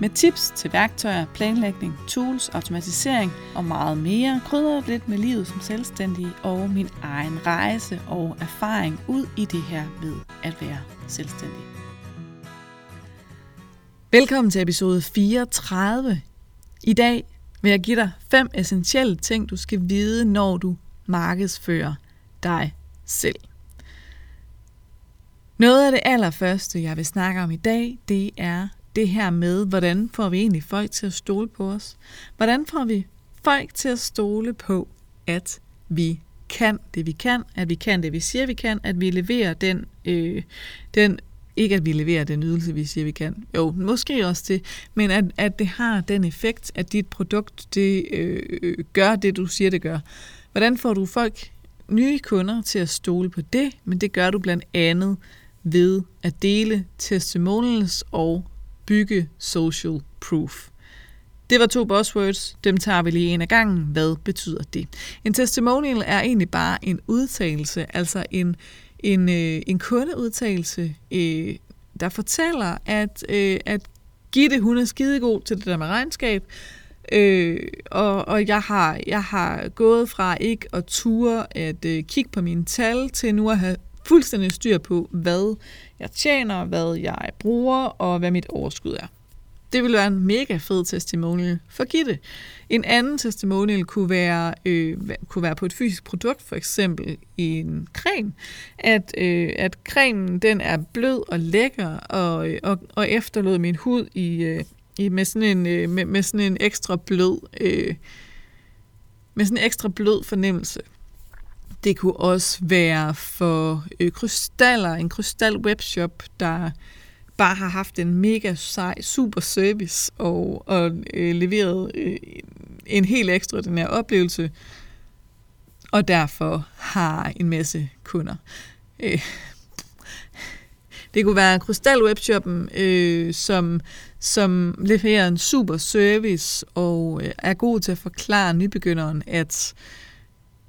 med tips til værktøjer, planlægning, tools, automatisering og meget mere. krydrer jeg lidt med livet som selvstændig og min egen rejse og erfaring ud i det her med at være selvstændig. Velkommen til episode 34. I dag vil jeg give dig fem essentielle ting, du skal vide, når du markedsfører dig selv. Noget af det allerførste, jeg vil snakke om i dag, det er det her med, hvordan får vi egentlig folk til at stole på os? Hvordan får vi folk til at stole på, at vi kan det, vi kan, at vi kan det, vi siger, vi kan, at vi leverer den, øh, den ikke at vi leverer den ydelse, vi siger, vi kan. Jo, måske også det, men at, at det har den effekt, at dit produkt det øh, øh gør det, du siger, det gør. Hvordan får du folk, nye kunder, til at stole på det? Men det gør du blandt andet ved at dele testimonials og bygge social proof. Det var to buzzwords, dem tager vi lige en af gangen. Hvad betyder det? En testimonial er egentlig bare en udtalelse, altså en, en, øh, en kundeudtalelse, øh, der fortæller, at, øh, at Gitte, hun er skidegod til det der med regnskab, øh, og, og jeg, har, jeg har gået fra ikke at ture at øh, kigge på mine tal, til nu at have fuldstændig styr på, hvad jeg tjener, hvad jeg bruger og hvad mit overskud er. Det ville være en mega fed testimonial for Gitte. En anden testimonial kunne være, øh, kunne være på et fysisk produkt, for eksempel en creme. At, øh, at cremen den er blød og lækker og, øh, og, og efterlod min hud i, øh, i med, sådan en, øh, med, med sådan en ekstra blød øh, med sådan en ekstra blød fornemmelse. Det kunne også være for øh, krystaller, en krystal webshop, der bare har haft en mega sej, super service og, og øh, leveret øh, en helt ekstraordinær oplevelse, og derfor har en masse kunder. Øh, det kunne være Krystal Webshoppen, øh, som, som leverer en super service og øh, er god til at forklare nybegynderen, at øh,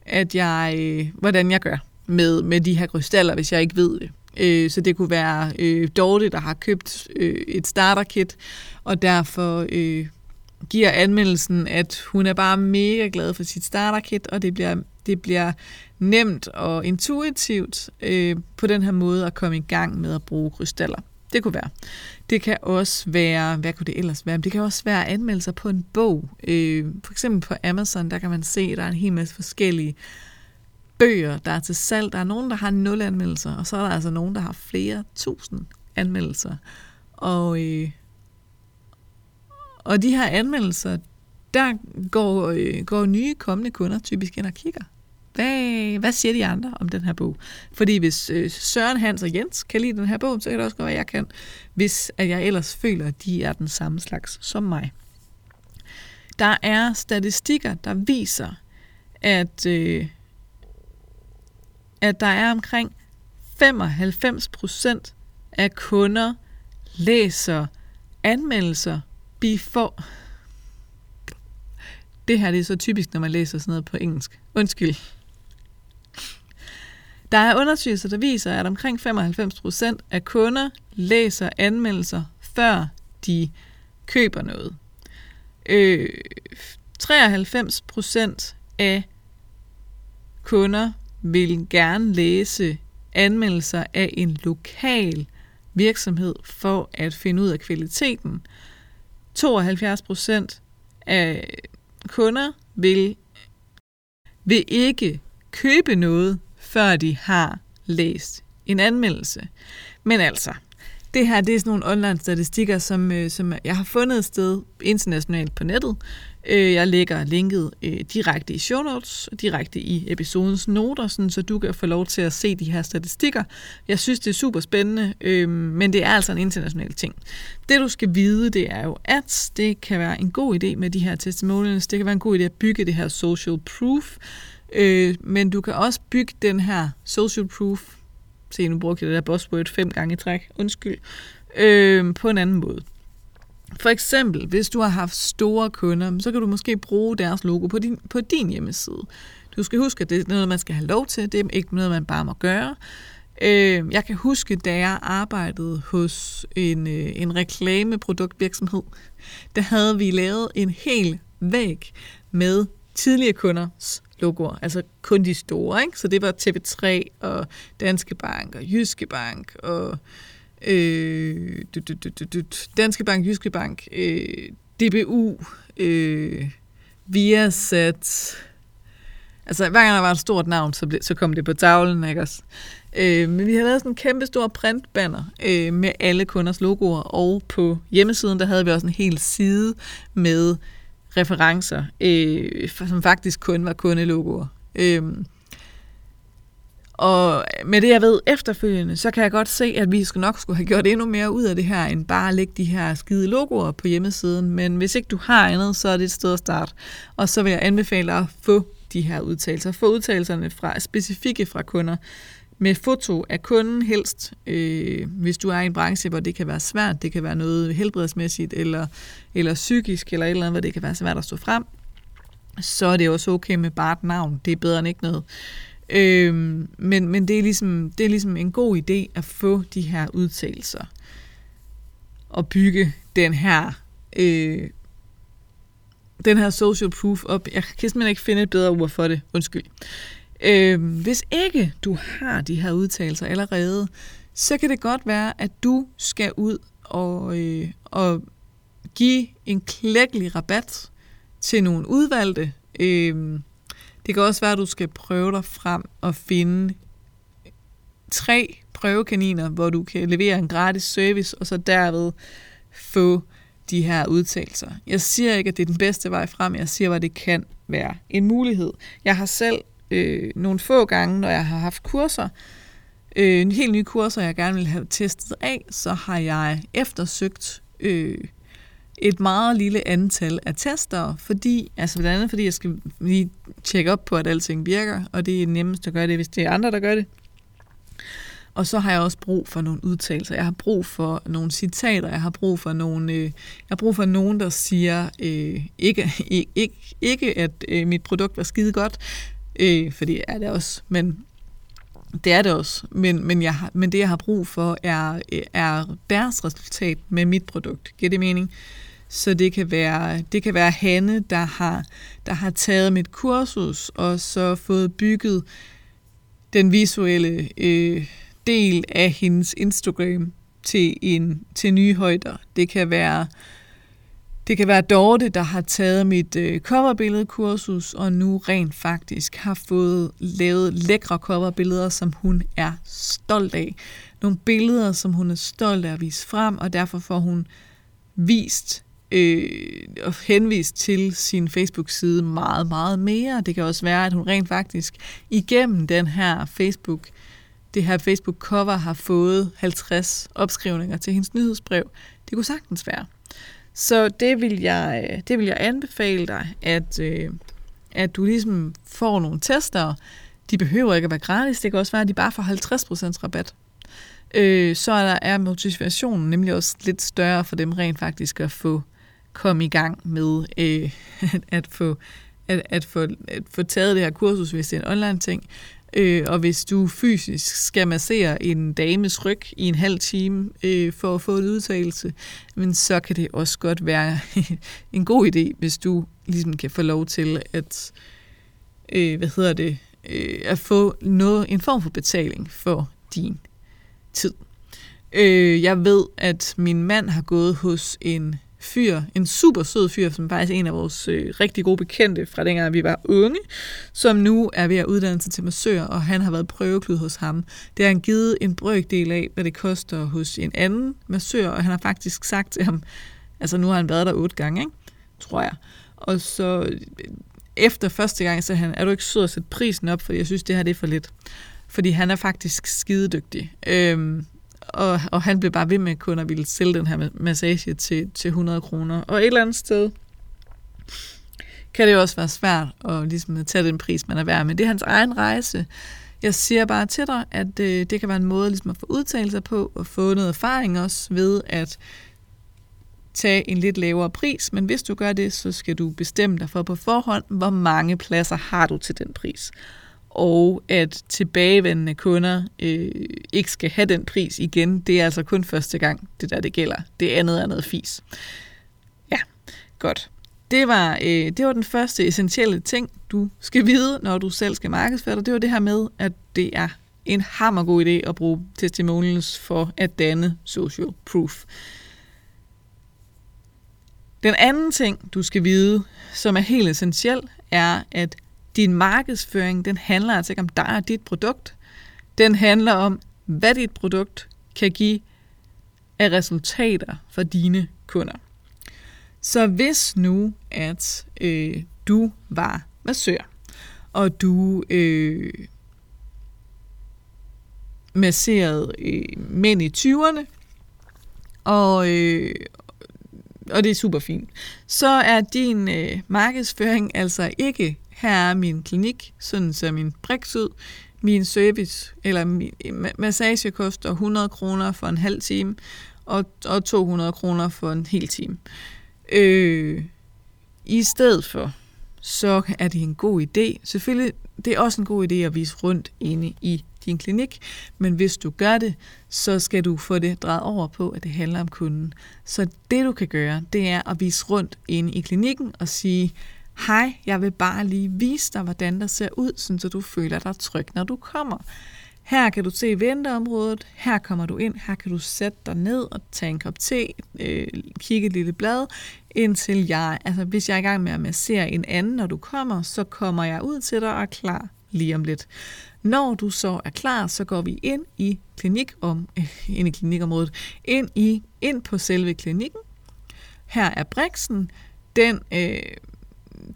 at jeg, øh, hvordan jeg gør med, med de her krystaller, hvis jeg ikke ved det. Øh, så det kunne være øh, Dorte, der har købt øh, et starterkit, og derfor øh, giver anmeldelsen, at hun er bare mega glad for sit starterkit, og det bliver, det bliver nemt og intuitivt øh, på den her måde at komme i gang med at bruge krystaller. Det kunne være. Det kan også være, hvad kunne det ellers være? Det kan også være anmeldelser på en bog. Øh, for eksempel på Amazon, der kan man se, at der er en hel masse forskellige bøger, der er til salg. Der er nogen, der har nul anmeldelser, og så er der altså nogen, der har flere tusind anmeldelser. Og, øh, og de her anmeldelser, der går, øh, går nye kommende kunder typisk ind og kigger. Hvad, hvad siger de andre om den her bog? Fordi hvis øh, Søren, Hans og Jens kan lide den her bog, så kan det også godt være, at jeg kan, hvis at jeg ellers føler, at de er den samme slags som mig. Der er statistikker, der viser, at, øh, at der er omkring 95 procent af kunder læser anmeldelser before... Det her det er så typisk, når man læser sådan noget på engelsk. Undskyld. Der er undersøgelser, der viser, at omkring 95 procent af kunder læser anmeldelser, før de køber noget. Øh, 93 procent af kunder vil gerne læse anmeldelser af en lokal virksomhed for at finde ud af kvaliteten. 72 procent af kunder vil, vil ikke købe noget, før de har læst en anmeldelse. Men altså, det her det er sådan nogle online statistikker, som, øh, som jeg har fundet et sted internationalt på nettet. Øh, jeg lægger linket øh, direkte i show notes, direkte i episodens noter, sådan, så du kan få lov til at se de her statistikker. Jeg synes, det er super spændende, øh, men det er altså en international ting. Det du skal vide, det er jo, at det kan være en god idé med de her testimonials. Det kan være en god idé at bygge det her social proof, Øh, men du kan også bygge den her social proof, se nu brugte jeg det der buzzword fem gange i træk, undskyld, øh, på en anden måde. For eksempel, hvis du har haft store kunder, så kan du måske bruge deres logo på din, på din hjemmeside. Du skal huske, at det er noget, man skal have lov til. Det er ikke noget, man bare må gøre. Øh, jeg kan huske, da jeg arbejdede hos en, øh, en reklameproduktvirksomhed, der havde vi lavet en hel væg med tidligere kunders logoer, altså kun de store. Ikke? Så det var TV3 og Danske Bank og Jyske Bank og øh, du, du, du, du, du, Danske Bank, Jyske Bank, øh, DBU, øh, Viasat. Altså hver gang der var et stort navn, så, ble, så kom det på tavlen, ikke også? Øh, men vi havde lavet sådan en kæmpe stor printbanner øh, med alle kunders logoer, og på hjemmesiden, der havde vi også en hel side med referencer, øh, som faktisk kun var kundelogoer. Øh, og med det, jeg ved efterfølgende, så kan jeg godt se, at vi skal nok skulle have gjort endnu mere ud af det her, end bare at lægge de her skide logoer på hjemmesiden. Men hvis ikke du har andet, så er det et sted at starte. Og så vil jeg anbefale dig at få de her udtalelser. Få udtalelserne fra specifikke fra kunder med foto af kunden helst, øh, hvis du er i en branche, hvor det kan være svært, det kan være noget helbredsmæssigt, eller, eller psykisk, eller et eller andet, hvor det kan være svært at stå frem, så er det også okay med bare et navn. Det er bedre end ikke noget. Øh, men men det, er ligesom, det er ligesom en god idé at få de her udtalelser og bygge den her øh, den her social proof op. Jeg kan simpelthen ikke finde et bedre ord for det. Undskyld. Øh, hvis ikke du har de her udtalelser allerede, så kan det godt være, at du skal ud og, øh, og give en klækkelig rabat til nogle udvalgte. Øh, det kan også være, at du skal prøve dig frem og finde tre prøvekaniner, hvor du kan levere en gratis service, og så derved få de her udtalelser. Jeg siger ikke, at det er den bedste vej frem, jeg siger, at det kan være en mulighed. Jeg har selv øh, nogle få gange, når jeg har haft kurser, øh, en helt nye kurser, jeg gerne vil have testet af, så har jeg eftersøgt øh, et meget lille antal af tester, fordi, altså blandt andet fordi jeg skal lige tjekke op på, at alting virker, og det er nemmest at gøre det, hvis det er andre, der gør det. Og så har jeg også brug for nogle udtalelser. Jeg har brug for nogle citater. Jeg har brug for nogle, øh, jeg har brug for nogen, der siger øh, ikke, ikke, ikke, at øh, mit produkt var skide godt, øh, for det er det også, men det er det også, men, men, jeg har, men det, jeg har brug for, er, er deres resultat med mit produkt. Giver det mening? Så det kan være, det kan være Hanne, der har, der har taget mit kursus, og så fået bygget den visuelle øh, del af hendes Instagram til, en, til nye højder. Det kan være det kan være Dorte, der har taget mit øh, coverbilledkursus, og nu rent faktisk har fået lavet lækre coverbilleder, som hun er stolt af. Nogle billeder, som hun er stolt af at vise frem, og derfor får hun vist øh, og henvist til sin Facebook-side meget, meget mere. Det kan også være, at hun rent faktisk igennem den her Facebook, det her Facebook-cover har fået 50 opskrivninger til hendes nyhedsbrev. Det kunne sagtens være. Så det vil jeg, øh, det vil jeg anbefale dig, at, øh, at du ligesom får nogle tester. De behøver ikke at være gratis. Det kan også være, at de bare får 50% rabat. Øh, så er der er motivationen nemlig også lidt større for dem rent faktisk at få komme i gang med øh, at, at, få, at, at, få, at få taget det her kursus, hvis det er en online ting, Øh, og hvis du fysisk skal massere en dames ryg i en halv time øh, for at få en udtalelse, men så kan det også godt være en god idé, hvis du ligesom kan få lov til at, øh, hvad hedder det, øh, at få noget, en form for betaling for din tid. Øh, jeg ved, at min mand har gået hos en fyr, en super sød fyr, som faktisk er en af vores øh, rigtig gode bekendte fra dengang vi var unge, som nu er ved at uddanne sig til massør, og han har været prøveklud hos ham. Det har han givet en brøkdel af, hvad det koster hos en anden massør, og han har faktisk sagt til ham, altså nu har han været der otte gange, ikke? tror jeg. Og så øh, efter første gang, så han, er du ikke sød at sætte prisen op, for jeg synes, det her det er for lidt. Fordi han er faktisk skidedygtig. Øhm, og, og han blev bare ved med kun at ville sælge den her massage til, til 100 kroner. Og et eller andet sted kan det jo også være svært at, ligesom, at tage den pris, man er værd. Men det er hans egen rejse. Jeg siger bare til dig, at øh, det kan være en måde ligesom at få udtalelser på, og få noget erfaring også ved at tage en lidt lavere pris, men hvis du gør det, så skal du bestemme dig for på forhånd, hvor mange pladser har du til den pris. Og at tilbagevendende kunder øh, ikke skal have den pris igen, det er altså kun første gang, det der det gælder. Det andet er noget fis. Ja, godt. Det var, øh, det var den første essentielle ting, du skal vide, når du selv skal markedsføre dig. Det var det her med, at det er en hammergod idé at bruge testimonials for at danne social proof. Den anden ting, du skal vide, som er helt essentiel, er, at din markedsføring, den handler altså ikke om dig og dit produkt. Den handler om, hvad dit produkt kan give af resultater for dine kunder. Så hvis nu, at øh, du var massør, og du øh, masserede øh, mænd i 20'erne, og, øh, og det er super fint, så er din øh, markedsføring altså ikke, her er min klinik, sådan ser min briks ud, min service, eller min massage koster 100 kroner for en halv time, og, og 200 kroner for en hel time. Øh, I stedet for, så er det en god idé. Selvfølgelig, det er også en god idé at vise rundt inde i din klinik, men hvis du gør det, så skal du få det drejet over på, at det handler om kunden. Så det du kan gøre, det er at vise rundt inde i klinikken og sige, hej, jeg vil bare lige vise dig, hvordan der ser ud, så du føler dig tryg, når du kommer. Her kan du se venteområdet, her kommer du ind, her kan du sætte dig ned og tage en kop te, øh, kigge et lille blad, indtil jeg, altså hvis jeg er i gang med at massere en anden, når du kommer, så kommer jeg ud til dig og er klar lige om lidt. Når du så er klar, så går vi ind i klinik om, øh, ind i klinikområdet, ind, i, ind på selve klinikken. Her er briksen. Den, øh,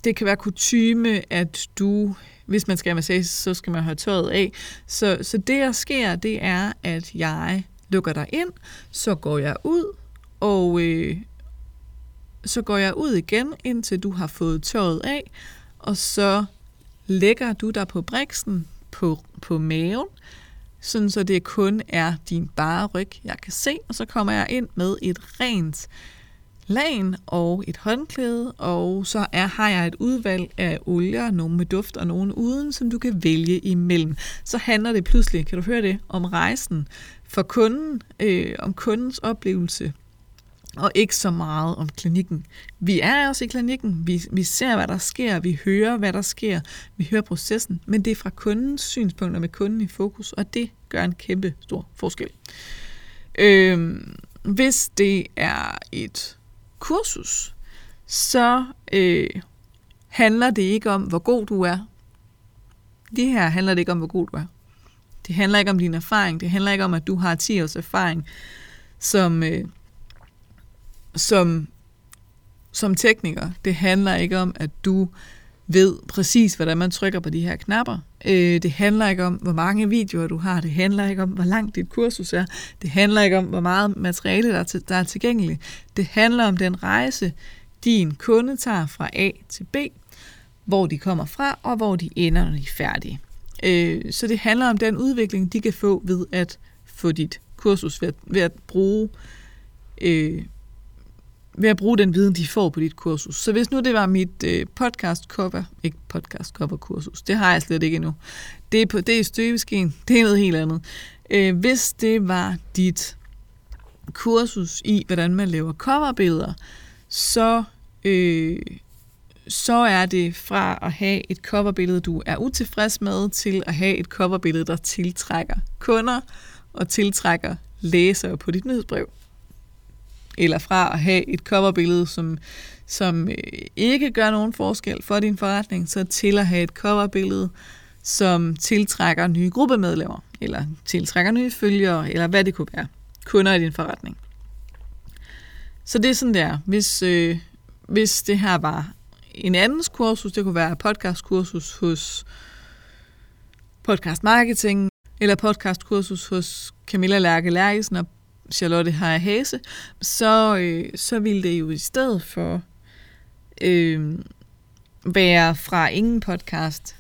det kan være kutyme, at du hvis man skal have massage, så skal man have tøjet af. Så, så det, der sker, det er, at jeg lukker dig ind, så går jeg ud, og øh, så går jeg ud igen, indtil du har fået tøjet af, og så lægger du dig på briksen på, på maven, sådan så det kun er din bare ryg, jeg kan se, og så kommer jeg ind med et rent lagen og et håndklæde, og så er, har jeg et udvalg af olier, nogle med duft og nogle uden, som du kan vælge imellem. Så handler det pludselig, kan du høre det, om rejsen for kunden, øh, om kundens oplevelse, og ikke så meget om klinikken. Vi er også i klinikken, vi, vi ser, hvad der sker, vi hører, hvad der sker, vi hører processen, men det er fra kundens synspunkter med kunden i fokus, og det gør en kæmpe stor forskel. Øh, hvis det er et kursus, så øh, handler det ikke om, hvor god du er. Det her handler det ikke om, hvor god du er. Det handler ikke om din erfaring. Det handler ikke om, at du har 10 års erfaring som, øh, som, som tekniker. Det handler ikke om, at du ved præcis, hvordan man trykker på de her knapper. Øh, det handler ikke om, hvor mange videoer du har. Det handler ikke om, hvor langt dit kursus er. Det handler ikke om, hvor meget materiale, der er, til, der er tilgængeligt. Det handler om den rejse, din kunde tager fra A til B, hvor de kommer fra, og hvor de ender, når de er færdige. Øh, så det handler om den udvikling, de kan få ved at få dit kursus ved at, ved at bruge øh, ved at bruge den viden, de får på dit kursus. Så hvis nu det var mit øh, podcast cover, ikke podcast cover kursus, det har jeg slet ikke endnu. Det er, på, det er støbeskeen, det er noget helt andet. Øh, hvis det var dit kursus i, hvordan man laver coverbilleder, så, øh, så er det fra at have et coverbillede, du er utilfreds med, til at have et coverbillede, der tiltrækker kunder og tiltrækker læsere på dit nyhedsbrev eller fra at have et coverbillede, som, som øh, ikke gør nogen forskel for din forretning, så til at have et coverbillede, som tiltrækker nye gruppemedlemmer, eller tiltrækker nye følgere, eller hvad det kunne være. Kunder i din forretning. Så det er sådan der. Hvis, øh, hvis det her var en andens kursus, det kunne være podcastkursus hos Podcast Marketing, eller podcastkursus hos Camilla Lærke Lærkesen og Charlotte har Hase, så, øh, så ville det jo i stedet for øh, være fra ingen podcast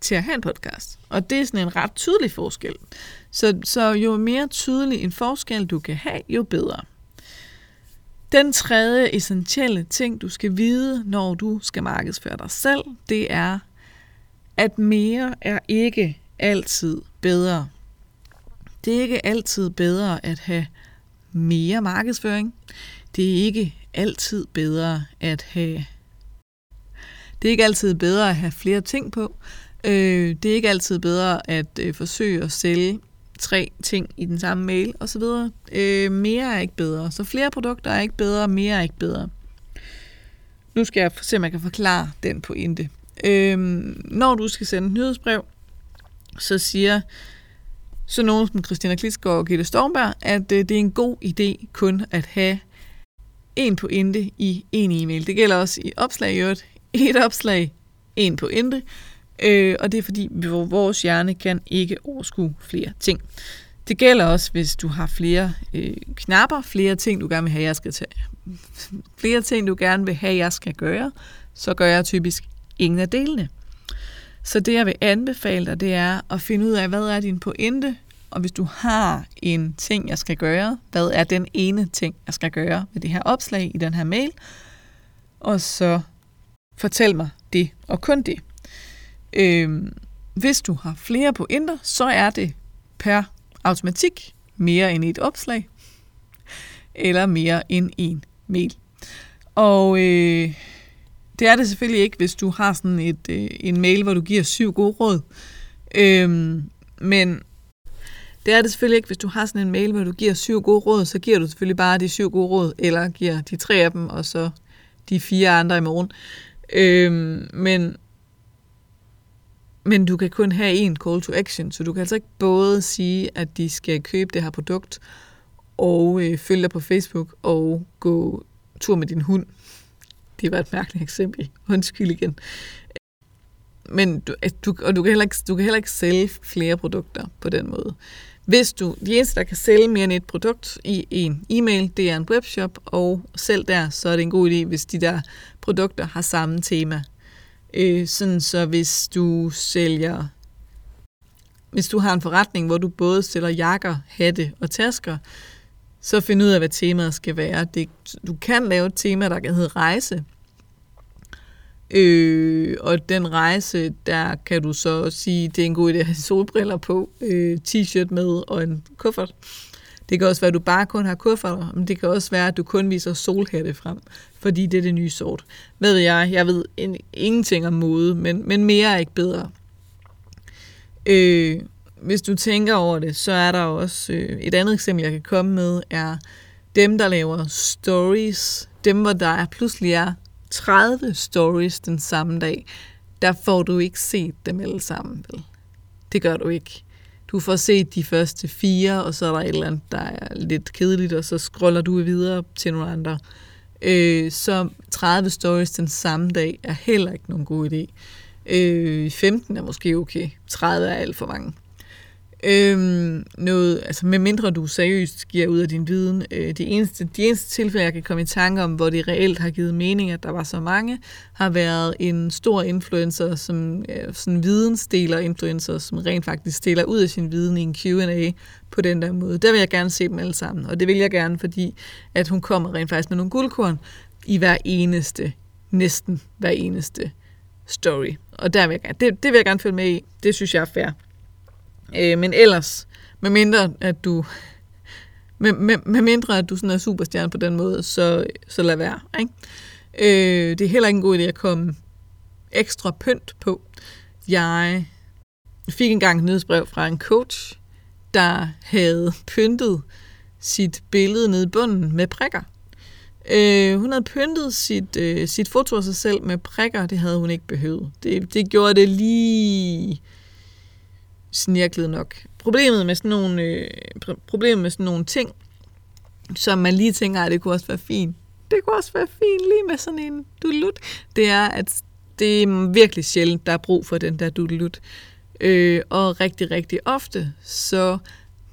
til at have en podcast. Og det er sådan en ret tydelig forskel. Så, så jo mere tydelig en forskel du kan have, jo bedre. Den tredje essentielle ting, du skal vide, når du skal markedsføre dig selv, det er, at mere er ikke altid bedre. Det er ikke altid bedre at have mere markedsføring. Det er ikke altid bedre at have det er ikke altid bedre at have flere ting på. Øh, det er ikke altid bedre at øh, forsøge at sælge tre ting i den samme mail osv. Øh, mere er ikke bedre. Så flere produkter er ikke bedre, mere er ikke bedre. Nu skal jeg se, om jeg kan forklare den pointe. Øh, når du skal sende et nyhedsbrev, så siger så nogen som Christina Klitsgaard og Gitte Stormberg, at øh, det er en god idé kun at have en pointe i en e-mail. Det gælder også i opslag i øvrigt. Et opslag, en pointe. Øh, og det er fordi, vores hjerne kan ikke overskue flere ting. Det gælder også, hvis du har flere øh, knapper, flere ting, du gerne vil have, jeg skal tage. Flere ting, du gerne vil have, jeg skal gøre, så gør jeg typisk ingen af delene. Så det, jeg vil anbefale dig, det er at finde ud af, hvad er din pointe, og hvis du har en ting, jeg skal gøre, hvad er den ene ting, jeg skal gøre med det her opslag i den her mail, og så fortæl mig det, og kun det. Øh, hvis du har flere pointer, så er det per automatik mere end et opslag, eller mere end en mail. Og øh, det er det selvfølgelig ikke, hvis du har sådan et, øh, en mail, hvor du giver syv gode råd. Øhm, men det er det selvfølgelig ikke, hvis du har sådan en mail, hvor du giver syv gode råd, så giver du selvfølgelig bare de syv gode råd, eller giver de tre af dem, og så de fire andre i morgen. Øhm, men men du kan kun have en call to action, så du kan altså ikke både sige, at de skal købe det her produkt, og øh, følge dig på Facebook, og gå tur med din hund. Det var et mærkeligt eksempel. Undskyld igen. Men du, du, og du kan, heller ikke, du kan heller ikke sælge flere produkter på den måde. Hvis du, de eneste, der kan sælge mere end et produkt i en e-mail, det er en webshop, og selv der, så er det en god idé, hvis de der produkter har samme tema. Øh, sådan så hvis du sælger, hvis du har en forretning, hvor du både sælger jakker, hatte og tasker, så find ud af, hvad temaet skal være. Det, du kan lave et tema, der kan hedde rejse. Øh, og den rejse, der kan du så sige, det er en god idé at have solbriller på, øh, t-shirt med og en kuffert. Det kan også være, at du bare kun har kufferter, men det kan også være, at du kun viser solhatte frem, fordi det er det nye sort. Hvad ved jeg? Jeg ved en, ingenting om mode, men, men mere er ikke bedre. Øh, hvis du tænker over det, så er der også øh, et andet eksempel, jeg kan komme med, er dem, der laver stories. Dem, hvor der er, pludselig er 30 stories den samme dag, der får du ikke set dem alle sammen, vel? Det gør du ikke. Du får set de første fire, og så er der et eller andet, der er lidt kedeligt, og så scroller du videre til nogle andre. Øh, så 30 stories den samme dag er heller ikke nogen god idé. Øh, 15 er måske okay. 30 er alt for mange. Øhm, noget, altså med mindre du seriøst giver ud af din viden. Øh, de, eneste, de eneste tilfælde, jeg kan komme i tanke om, hvor det reelt har givet mening, at der var så mange, har været en stor influencer, som øh, sådan vidensdeler influencer, som rent faktisk deler ud af sin viden i en Q&A på den der måde. Der vil jeg gerne se dem alle sammen, og det vil jeg gerne, fordi at hun kommer rent faktisk med nogle guldkorn i hver eneste, næsten hver eneste story. Og der vil jeg gerne, det, det vil jeg gerne følge med i. Det synes jeg er fair. Øh, men ellers, med mindre at du med, med, med mindre at du sådan er superstjerne på den måde, så, så lad være. Ikke? Øh, det er heller ikke en god idé at komme ekstra pynt på. Jeg fik engang et nyhedsbrev fra en coach, der havde pyntet sit billede nede i bunden med prikker. Øh, hun havde pyntet sit, øh, sit foto af sig selv med prikker, det havde hun ikke behøvet. Det, det gjorde det lige snirklet nok. Problemet med sådan nogle, øh, problemet med sådan nogle ting, som man lige tænker, at det kunne også være fint. Det kunne også være fint lige med sådan en dudelut. Det er, at det er virkelig sjældent, der er brug for den der dudelut. Øh, og rigtig, rigtig ofte, så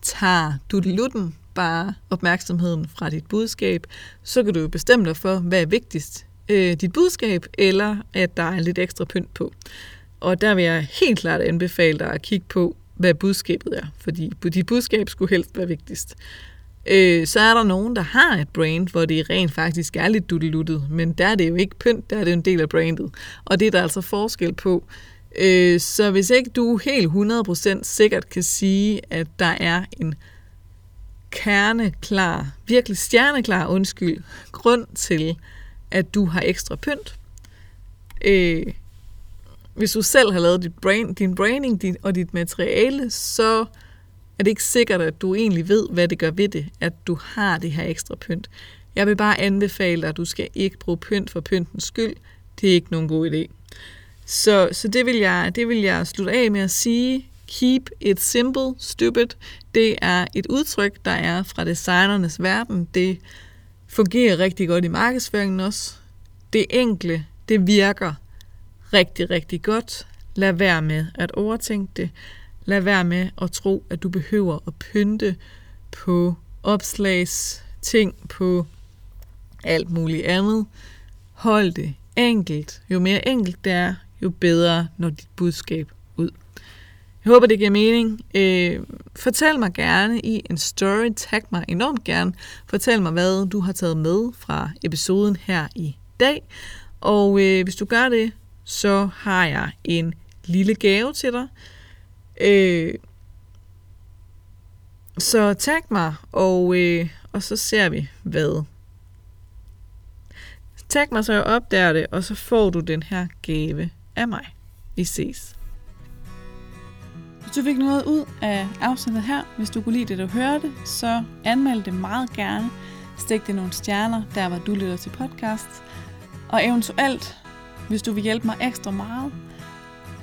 tager dudelutten bare opmærksomheden fra dit budskab, så kan du jo bestemme dig for, hvad er vigtigst. øh, dit budskab, eller at der er lidt ekstra pynt på. Og der vil jeg helt klart anbefale dig at kigge på, hvad budskabet er, fordi dit budskab skulle helst være vigtigst. Øh, så er der nogen, der har et brand, hvor det rent faktisk er lidt dutteluttet, men der er det jo ikke pynt, der er det en del af brandet. Og det er der altså forskel på. Øh, så hvis ikke du helt 100% sikkert kan sige, at der er en kerneklar, virkelig stjerneklar undskyld, grund til, at du har ekstra pynt. Øh, hvis du selv har lavet dit brain, din branding din, og dit materiale, så er det ikke sikkert, at du egentlig ved, hvad det gør ved det, at du har det her ekstra pynt. Jeg vil bare anbefale dig, at du skal ikke bruge pynt for pyntens skyld. Det er ikke nogen god idé. Så, så det, vil jeg, det vil jeg slutte af med at sige. Keep it simple, stupid. Det er et udtryk, der er fra designernes verden. Det fungerer rigtig godt i markedsføringen også. Det enkle, det virker rigtig, rigtig godt. Lad være med at overtænke det. Lad være med at tro, at du behøver at pynte på opslags ting, på alt muligt andet. Hold det enkelt. Jo mere enkelt det er, jo bedre når dit budskab ud. Jeg håber, det giver mening. Øh, fortæl mig gerne i en story. Tag mig enormt gerne. Fortæl mig, hvad du har taget med fra episoden her i dag. Og øh, hvis du gør det, så har jeg en lille gave til dig. Øh, så tag mig, og, øh, og så ser vi, hvad. Tag mig, så jeg opdager det, og så får du den her gave af mig. Vi ses. Hvis du fik noget ud af afsnittet her, hvis du kunne lide det, du hørte, så anmeld det meget gerne. Stik det nogle stjerner, der hvor du lytter til podcast. Og eventuelt, hvis du vil hjælpe mig ekstra meget,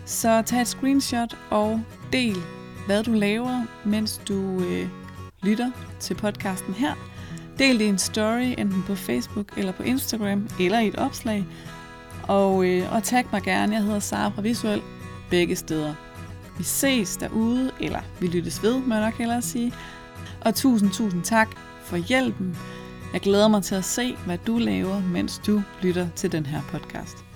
så tag et screenshot og del, hvad du laver, mens du øh, lytter til podcasten her. Del det i en story, enten på Facebook eller på Instagram, eller i et opslag. Og, øh, og tag mig gerne, jeg hedder Sara fra Visuel, begge steder. Vi ses derude, eller vi lyttes ved, må jeg nok hellere sige. Og tusind, tusind tak for hjælpen. Jeg glæder mig til at se, hvad du laver, mens du lytter til den her podcast.